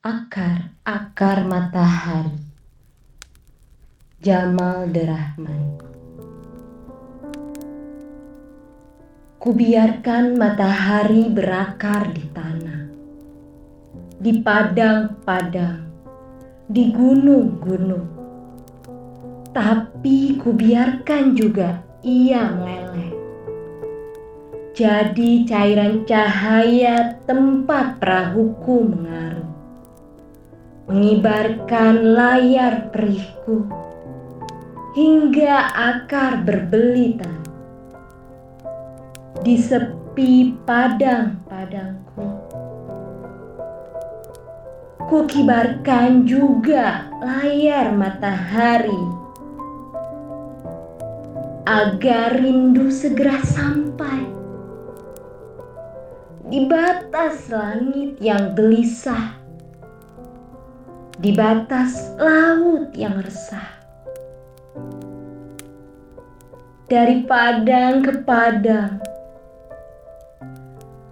Akar-akar matahari. Jamal Derahman. Kubiarkan matahari berakar di tanah. Di padang-padang Di gunung-gunung. Tapi kubiarkan juga ia meleleh. Jadi cairan cahaya tempat perahuku mengaruh mengibarkan layar perihku hingga akar berbelita di sepi padang-padangku. Kukibarkan juga layar matahari agar rindu segera sampai di batas langit yang gelisah di batas laut yang resah. Dari padang ke padang,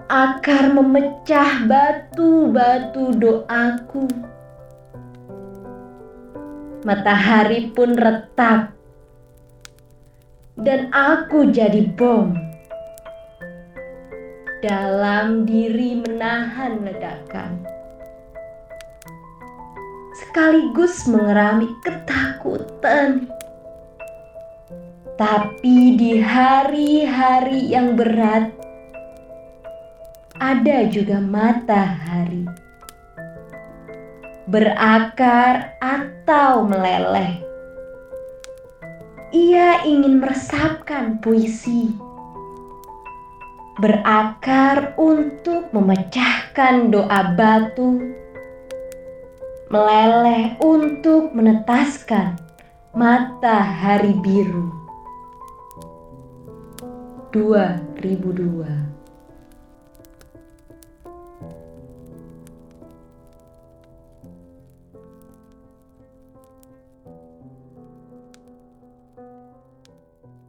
akar memecah batu-batu doaku. Matahari pun retak, dan aku jadi bom. Dalam diri menahan ledakan sekaligus mengerami ketakutan. Tapi di hari-hari yang berat, ada juga matahari berakar atau meleleh. Ia ingin meresapkan puisi, berakar untuk memecahkan doa batu meleleh untuk menetaskan matahari biru. 2002